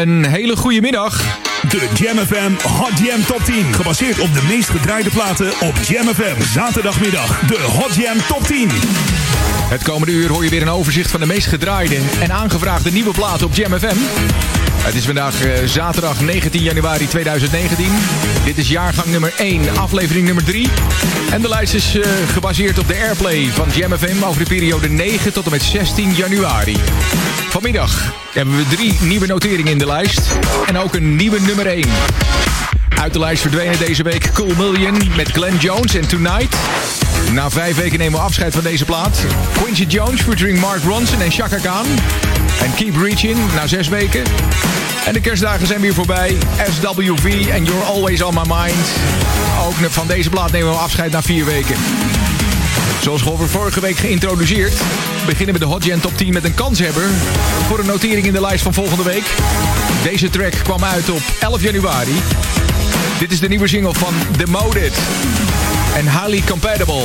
Een hele goede middag. De Jam FM Hot Jam Top 10. Gebaseerd op de meest gedraaide platen op Jam FM. Zaterdagmiddag de Hot Jam Top 10. Het komende uur hoor je weer een overzicht van de meest gedraaide en aangevraagde nieuwe platen op Jam FM. Het is vandaag eh, zaterdag 19 januari 2019. Dit is jaargang nummer 1, aflevering nummer 3. En de lijst is eh, gebaseerd op de airplay van Jam FM over de periode 9 tot en met 16 januari. Vanmiddag hebben we drie nieuwe noteringen in de lijst. En ook een nieuwe nummer 1. Uit de lijst verdwenen deze week Cool Million met Glenn Jones en Tonight. Na vijf weken nemen we afscheid van deze plaat. Quincy Jones featuring Mark Ronson en Chaka Khan. En Keep Reaching na zes weken. En de kerstdagen zijn weer voorbij. SWV en You're Always On My Mind. Ook van deze plaat nemen we afscheid na vier weken. Zoals we vorige week geïntroduceerd, beginnen we de Hot Gen Top 10 met een kanshebber voor een notering in de lijst van volgende week. Deze track kwam uit op 11 januari. Dit is de nieuwe single van Demoted en Highly Compatible.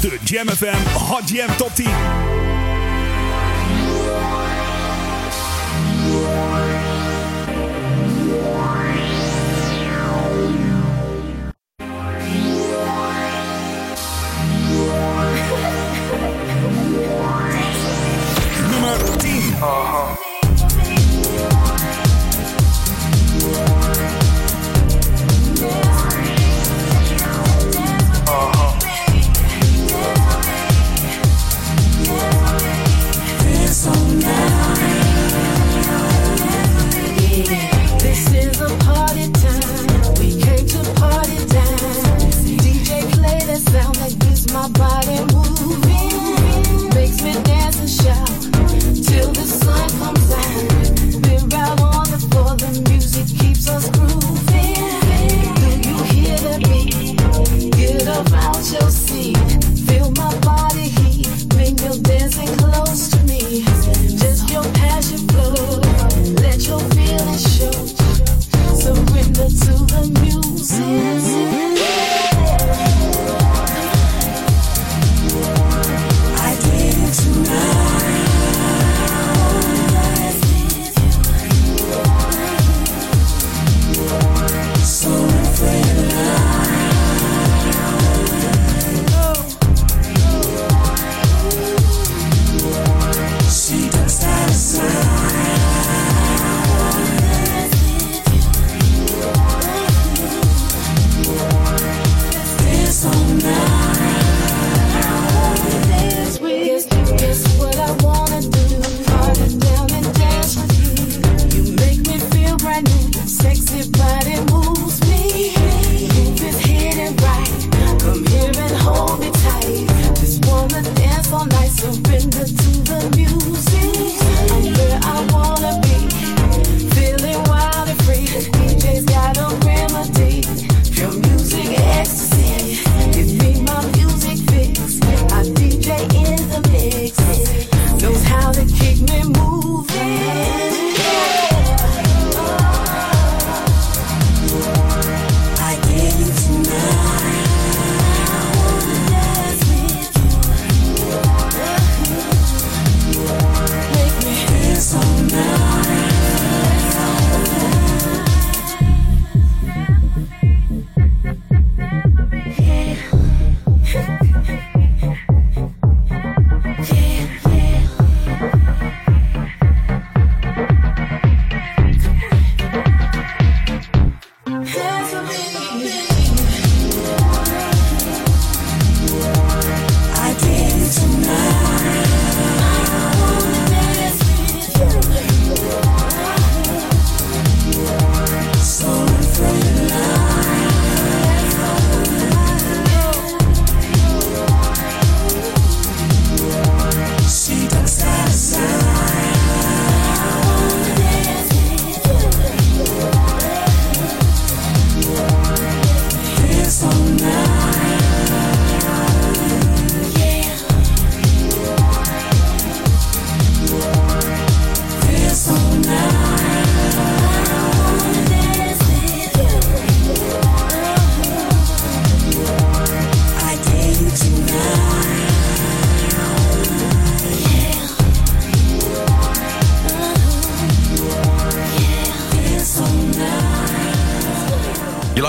De Jam FM Hot Jam Top 10.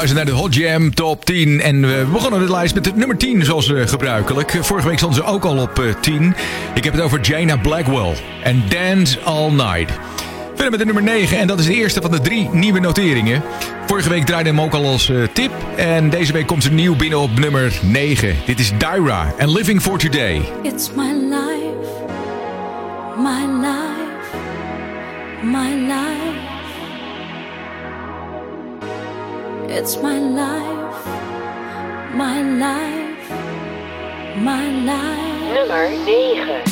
luisteren naar de Hot Jam Top 10. En we begonnen de lijst met het nummer 10, zoals gebruikelijk. Vorige week stonden ze ook al op eh, 10. Ik heb het over Jana Blackwell en Dance All Night. Verder met de nummer 9 en dat is de eerste van de drie nieuwe noteringen. Vorige week draaide hem ook al als eh, tip. En deze week komt ze nieuw binnen op nummer 9. Dit is Daira en Living for Today. It's my life, my life, my life. It's my life, my life, my life. Nummer 9.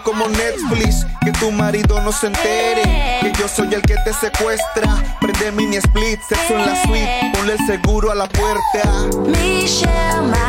Como Netflix. Que tu marido no se entere. Que yo soy el que te secuestra. Prende mini split, sexo en la suite. Ponle el seguro a la puerta. Michelle,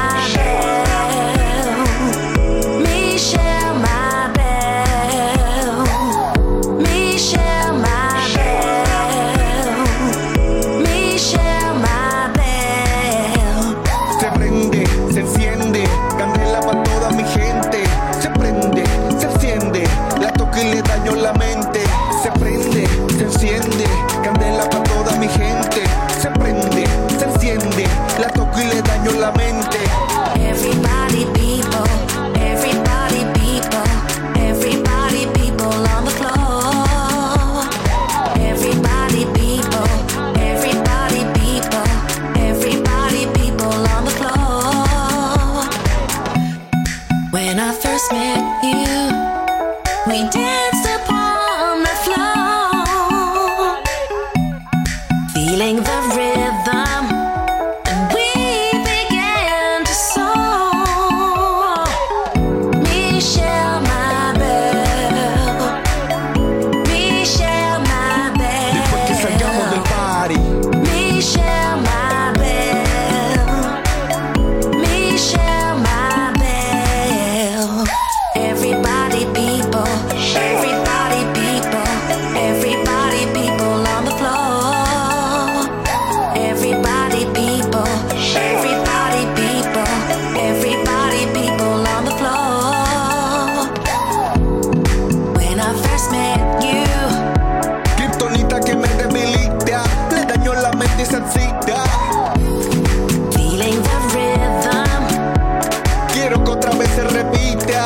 Quiero que otra vez se repita.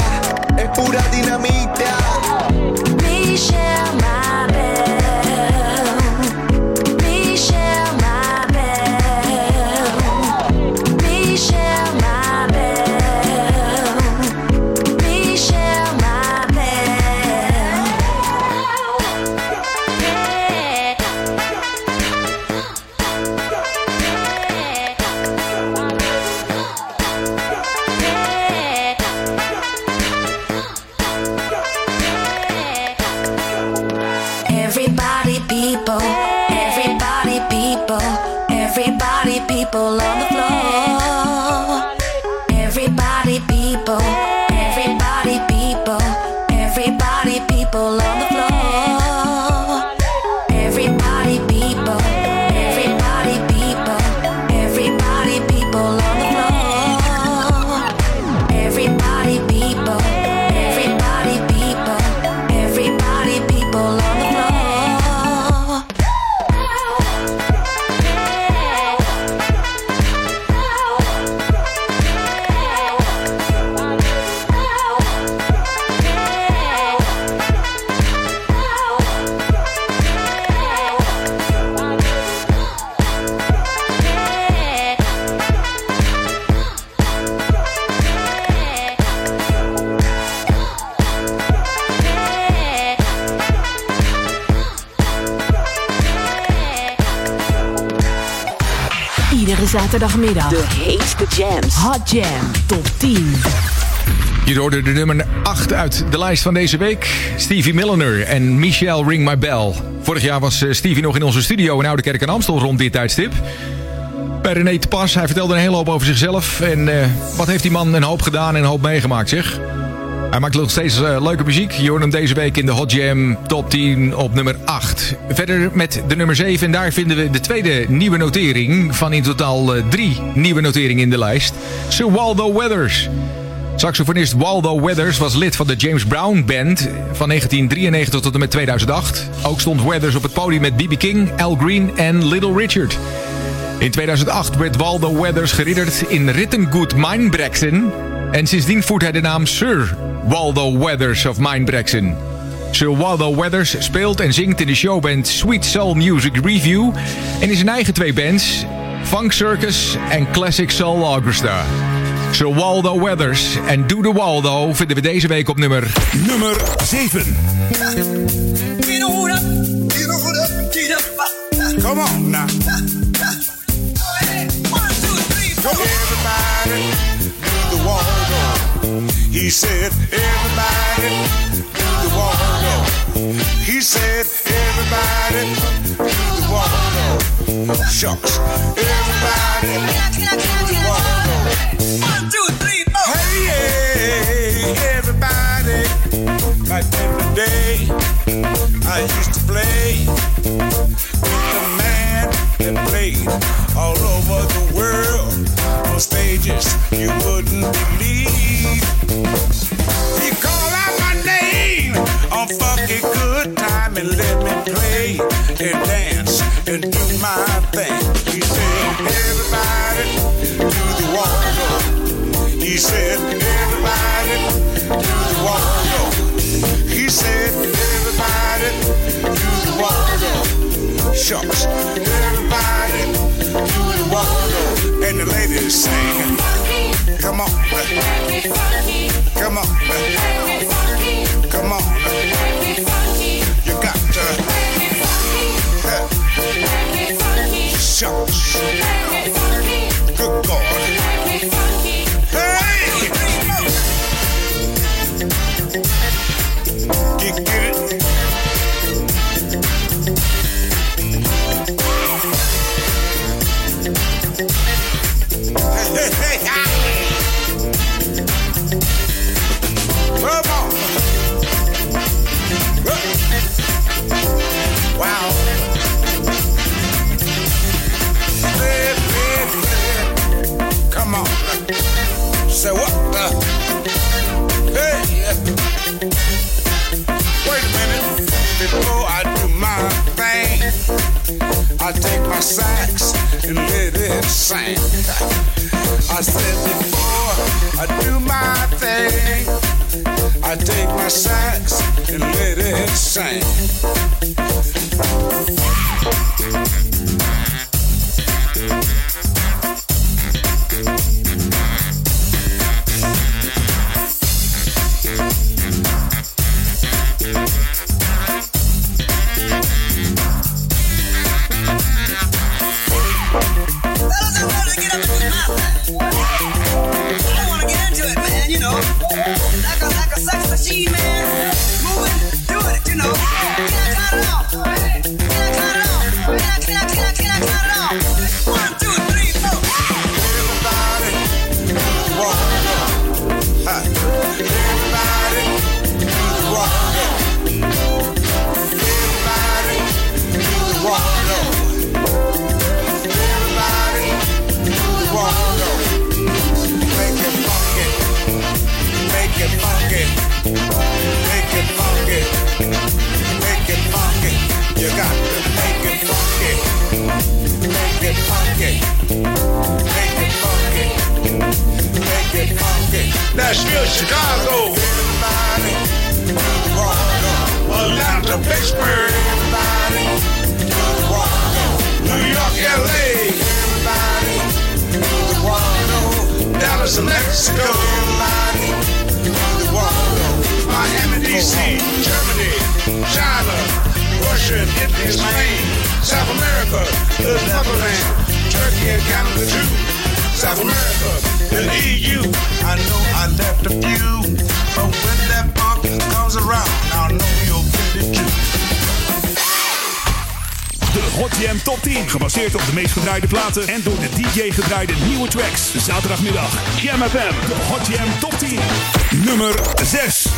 Es pura dinamita. Zaterdagmiddag. De heetste jams. Hot Jam Top 10. Je hoorde de nummer 8 uit de lijst van deze week. Stevie Milliner en Michelle Ring My Bell. Vorig jaar was eh, Stevie nog in onze studio in Oude Kerk en Amstel rond dit tijdstip. Bij René te Pas. Hij vertelde een hele hoop over zichzelf. En eh, wat heeft die man een hoop gedaan en een hoop meegemaakt, zeg. Hij maakt nog steeds eh, leuke muziek. Je hoort hem deze week in de Hot Jam Top 10 op nummer 8. Verder met de nummer 7. En daar vinden we de tweede nieuwe notering. Van in totaal eh, drie nieuwe noteringen in de lijst. Sir Waldo Weathers. Saxofonist Waldo Weathers was lid van de James Brown Band van 1993 tot en met 2008. Ook stond Weathers op het podium met B.B. King, Al Green en Little Richard. In 2008 werd Waldo Weathers geridderd in Rittengoed Mijnbrexen. En sindsdien voert hij de naam Sir Waldo Weathers of Mijnbrexen. Sir Waldo Weathers speelt en zingt in de showband Sweet Soul Music Review... en in zijn eigen twee bands, Funk Circus en Classic Soul Orchestra. Sir Waldo Weathers en Do The Waldo vinden we deze week op nummer... Nummer 7. Come on now. Said, everybody do the Waldo. He said, everybody do the Waldo. Shucks. Everybody do the Waldo. Hey, yeah, everybody. Back in the day, I used let me play and dance and do my thing. He said, everybody do the walk. He said, everybody do the walk. He said, everybody do the walk. Shucks, everybody do the walk. And the ladies sing, come on, come on, come on. I said before I do my thing, I take my sax and let it sing. Nashville, Chicago. Atlanta, Pittsburgh. New York, LA. Dallas, Mexico. Miami, DC, Germany, China, Russia, Italy, Spain, South America, the Netherlands, Turkey and Canada too. I know I left a few, when that comes around, I know you'll get. De Hot Jam Top 10. Gebaseerd op de meest gedraaide platen en door de DJ gedraaide nieuwe tracks. Zaterdagmiddag. Jam FM. De Hot Jam Top 10. Nummer 6.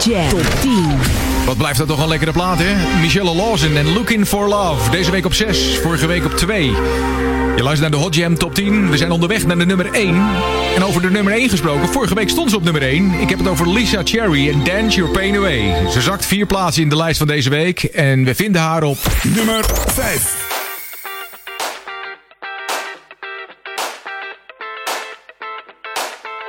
Top 10. Wat blijft dat toch een lekkere plaat, hè? Michelle Lawson en Looking for Love. Deze week op 6, vorige week op 2. Je luistert naar de Hot Jam Top 10. We zijn onderweg naar de nummer 1. En over de nummer 1 gesproken, vorige week stond ze op nummer 1. Ik heb het over Lisa Cherry en Dance Your Pain Away. Ze zakt vier plaatsen in de lijst van deze week. En we vinden haar op Nummer 5.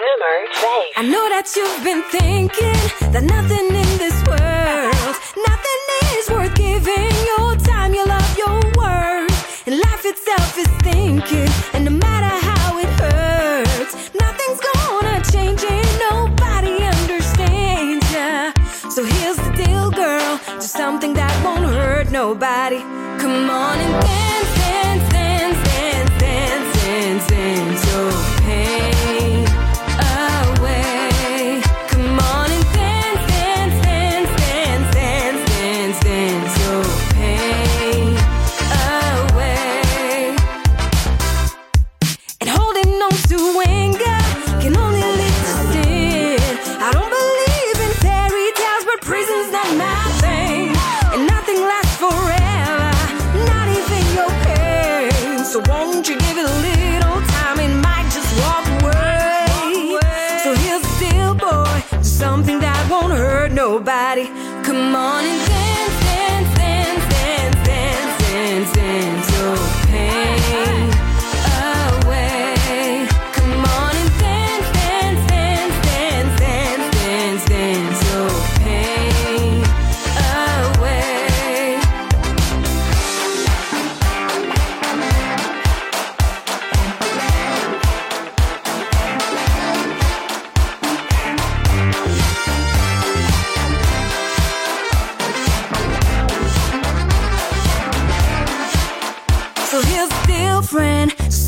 I know that you've been thinking that nothing in this world, nothing is worth giving your time, your love, your word. And life itself is thinking, and no matter how it hurts, nothing's gonna change it. Nobody understands ya. So here's the deal, girl. Do something that won't hurt nobody. Come on and dance,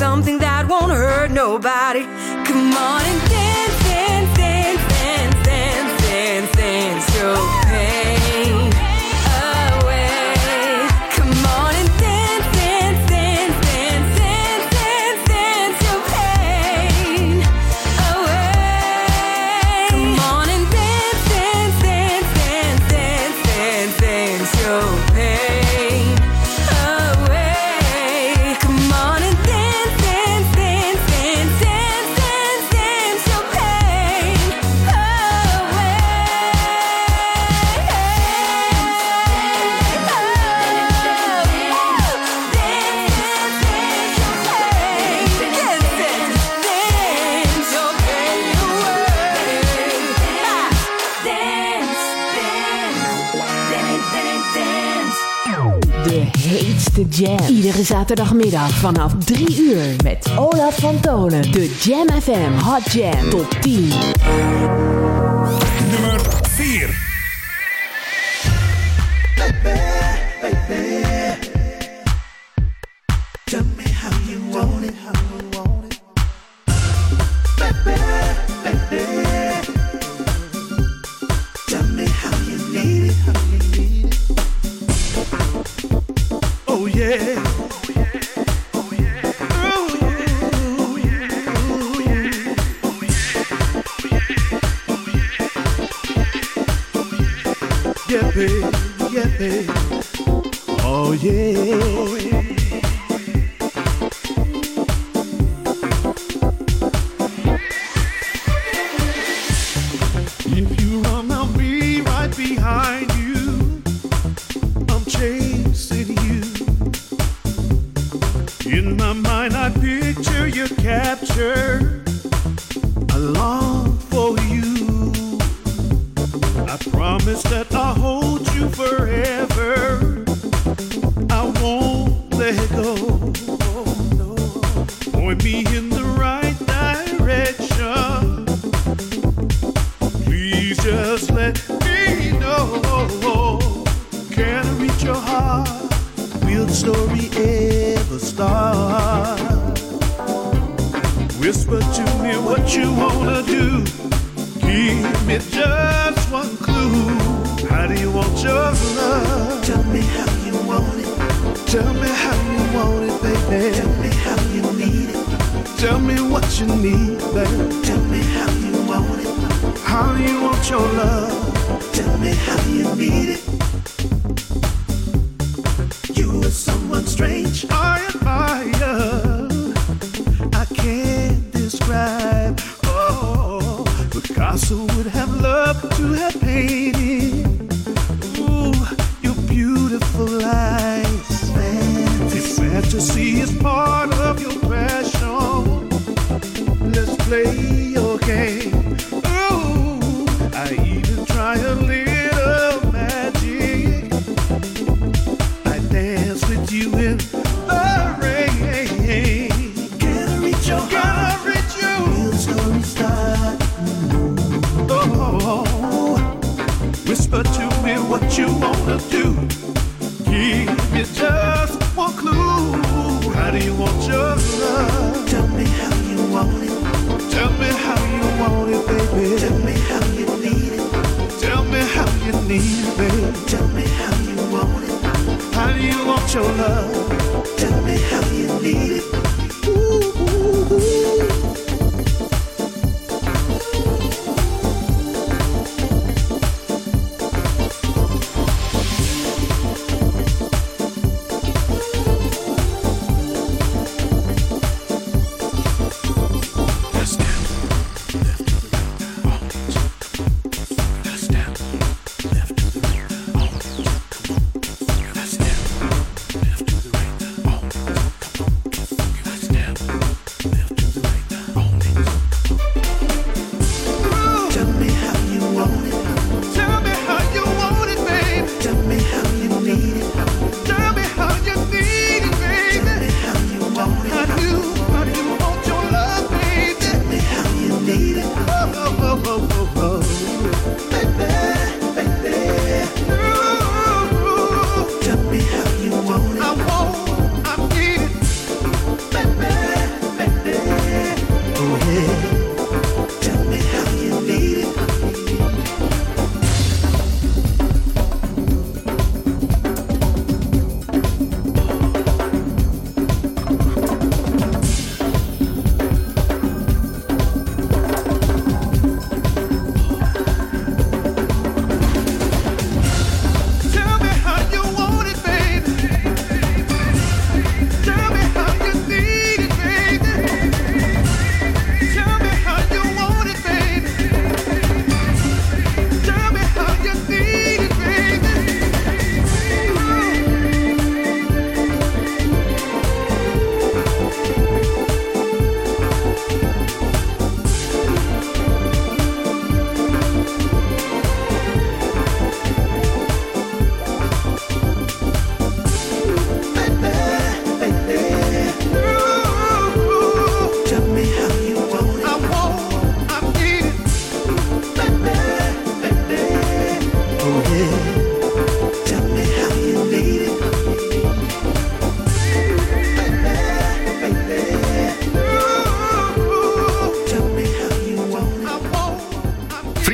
something that won't hurt nobody. Come on and dance, dance, dance, dance, dance, dance, dance. Yo. Jam. Iedere zaterdagmiddag vanaf 3 uur met Olaf van Tonen. De Jam FM Hot Jam tot 10. baby, yeah, baby. Oh yeah. Oh, yeah.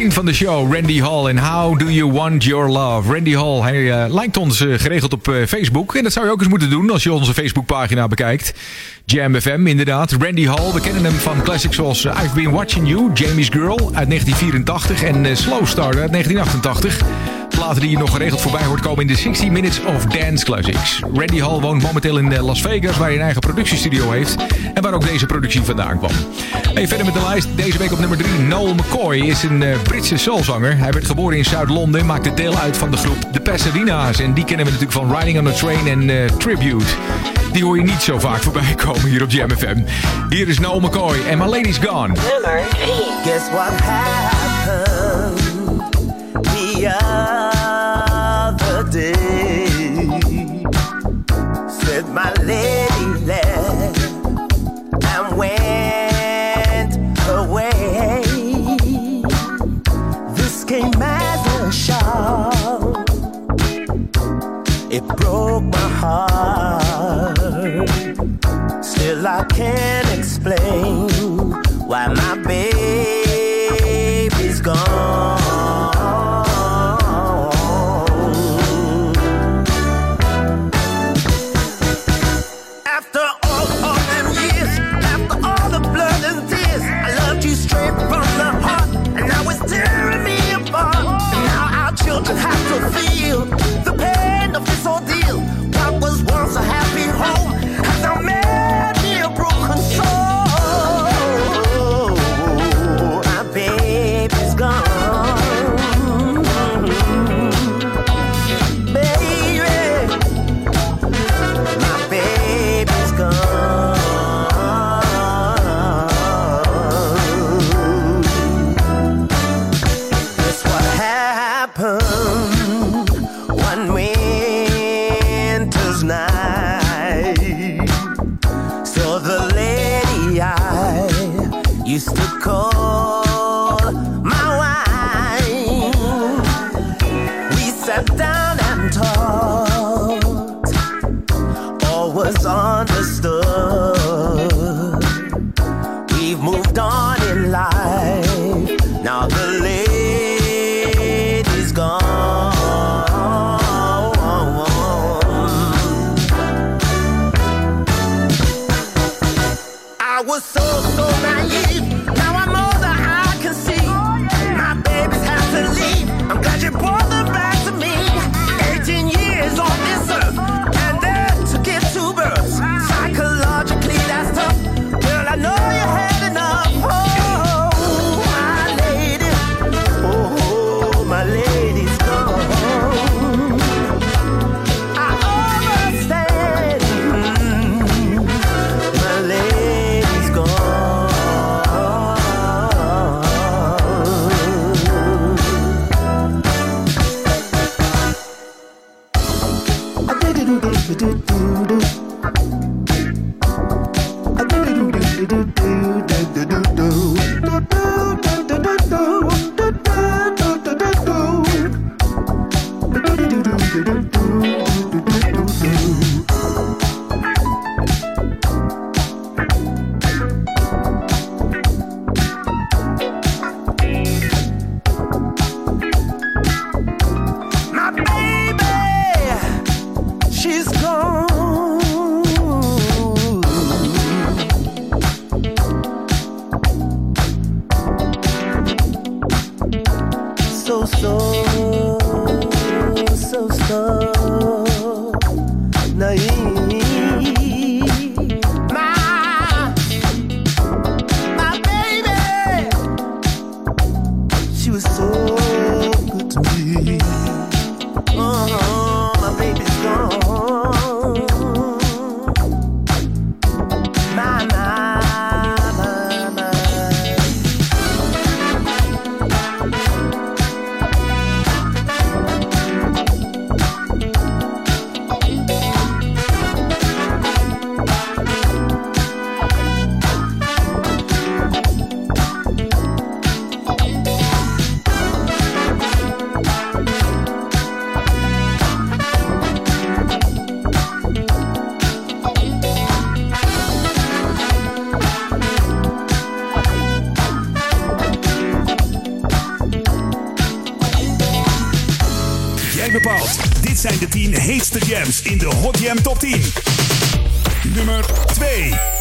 Van de show, Randy Hall. En How Do You Want Your Love? Randy Hall, hij eh, lijkt ons eh, geregeld op eh, Facebook. En dat zou je ook eens moeten doen als je onze Facebookpagina bekijkt. Jam FM, inderdaad. Randy Hall, we kennen hem van classics zoals I've Been Watching You, Jamie's Girl uit 1984 en Slow Starter uit 1988. Platen die je nog geregeld voorbij hoort komen in de 60 Minutes of Dance Classics. Randy Hall woont momenteel in eh, Las Vegas, waar hij een eigen productiestudio heeft. En waar ook deze productie vandaan kwam. Hey, verder met de lijst. Deze week op nummer 3. Noel McCoy is een eh, Britse soulzanger. Hij werd geboren in Zuid-Londen en maakte deel uit van de groep The Pasadena's. En die kennen we natuurlijk van Riding on a Train en eh, Tribute. Die hoor je niet zo vaak voorbij komen hier op Jam FM. Hier is Noel McCoy en My Lady's Gone. Nummer 3. Guess what happened the other can't explain why my baby's gone. Dit zijn de 10 heetste jams in de Hot Jam Top 10. Nummer 2.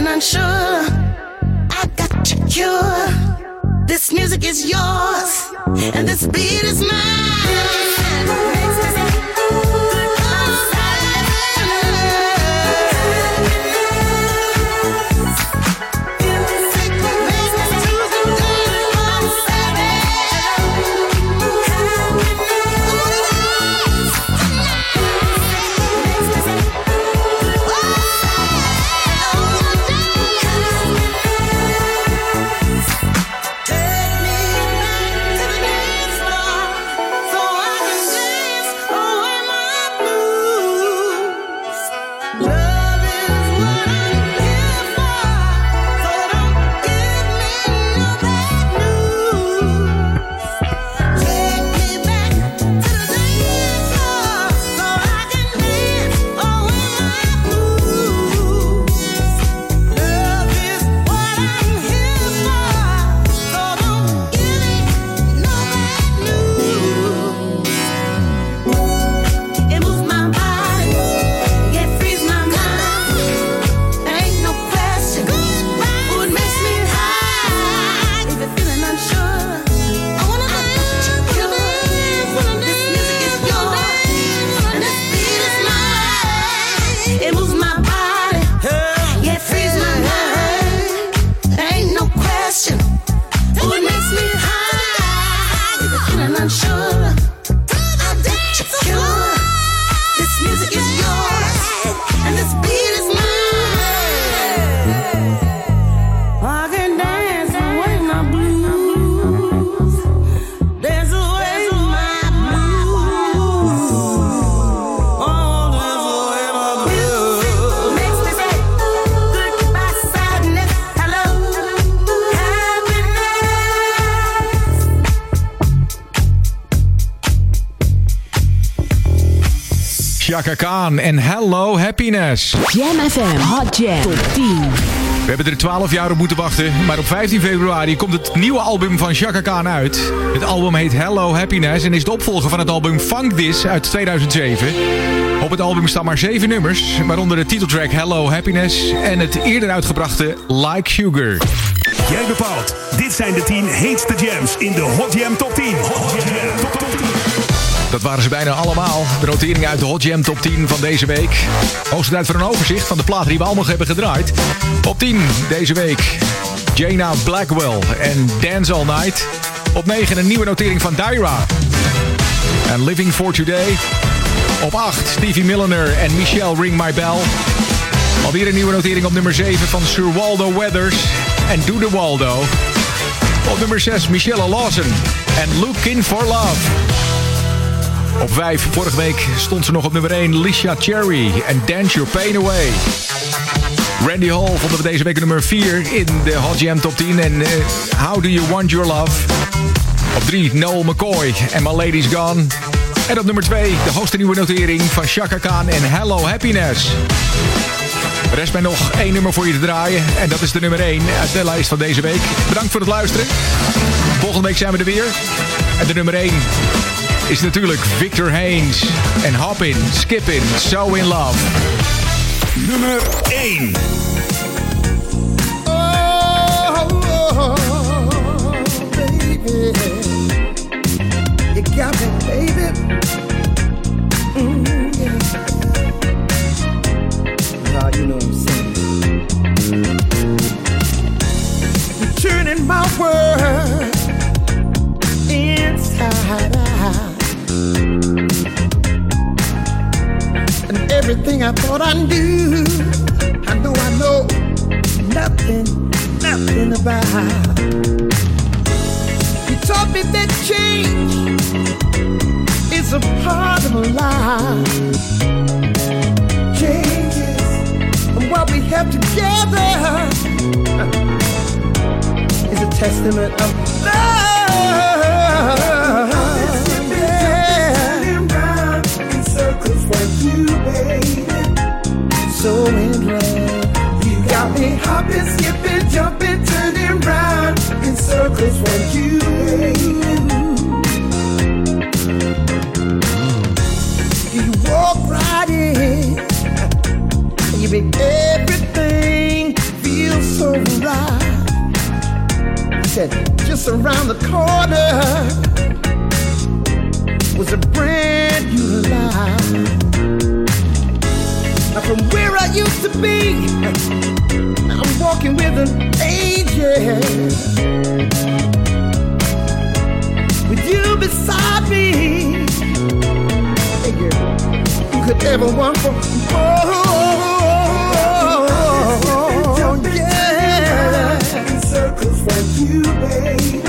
Feeling unsure, I got your cure. This music is yours, and this beat is It Chaka Khan en Hello Happiness. Jam FM Hot Jam Top 10. We hebben er 12 jaar op moeten wachten, maar op 15 februari komt het nieuwe album van Chaka Khan uit. Het album heet Hello Happiness en is de opvolger van het album Funk This uit 2007. Op het album staan maar 7 nummers, waaronder de titeltrack Hello Happiness en het eerder uitgebrachte Like Sugar. Jij bepaalt. Dit zijn de 10 heetste jams in de Hot Jam Top 10. Hot Jam Top 10. Dat waren ze bijna allemaal. De noteringen uit de Hot Jam Top 10 van deze week. Hoogste tijd voor een overzicht van de platen die we allemaal hebben gedraaid. Op 10 deze week Jana Blackwell en Dance All Night. Op 9 een nieuwe notering van Dyra. En Living for Today. Op 8 Stevie Milliner en Michelle Ring My Bell. Alweer een nieuwe notering op nummer 7 van Sir Waldo Weathers en Do The Waldo. Op nummer 6 Michelle Lawson en Looking For Love. Op 5, vorige week stond ze nog op nummer 1, Lisha Cherry en Dance Your Pain Away. Randy Hall vonden we deze week nummer 4 in de Hot Jam Top 10. En eh, How Do You Want Your Love? Op 3, Noel McCoy en My Lady's Gone. En op nummer 2, de hoogste nieuwe notering van Chaka Khan en Hello Happiness. Rest mij nog één nummer voor je te draaien. En dat is de nummer 1 uit de lijst van deze week. Bedankt voor het luisteren. Volgende week zijn we er weer. En de nummer 1 is natuurlijk Victor Haynes. En Hoppin, Skippin, So In Love. Nummer 1. Oh, baby. You got me, baby. Mm, yeah. Nah, you know what I'm saying. You're turning my world inside everything I thought I knew, I know I know nothing, nothing about. You taught me that change is a part of life. Changes and what we have together is a testament of love. So in love, you got me hopping, skipping, jumping, turning round in circles for you. You walk right in, and you make everything feel so right. Said just around the corner was a brand new life. From where I used to be, I'm walking with an angel. With you beside me, hey girl, who could ever want for? Oh, yeah. Circles for you, baby.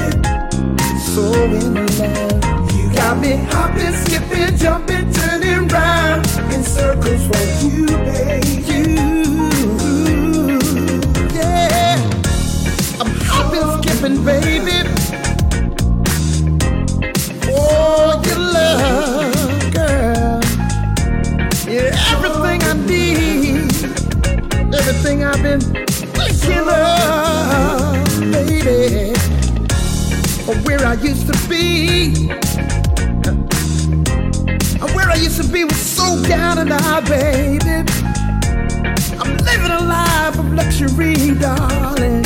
So in love, you got me hopping, skipping, jumping, turning round in circles for you, baby. You, yeah. I'm hopping, skipping, baby. For your love, girl. You're everything I need, everything I've been thinking of, baby. Or where I used to be. Used to be was so down and out, baby. I'm living a life of luxury, darling.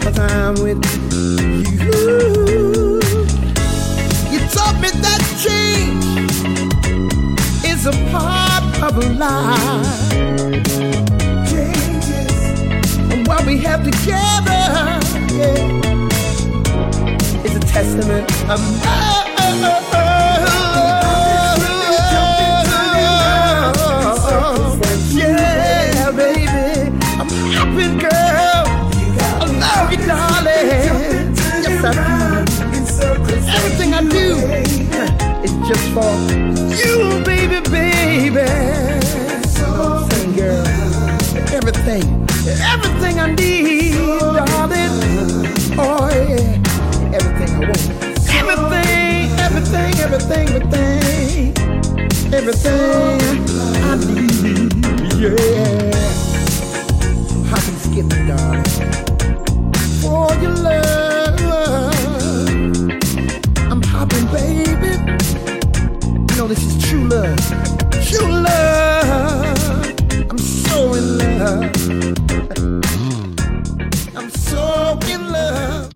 Cause I'm with you. You taught me that change is a part of life. Changes and what we have together, yeah, is a testament of love. Is just for you, baby, baby. Sing, girl. Everything, everything I need, darling. Oh, yeah. Everything I want. Everything, everything, everything, everything. Everything I need, yeah. Hop and skip, it, darling. For your love. remember you love. I'm so in love.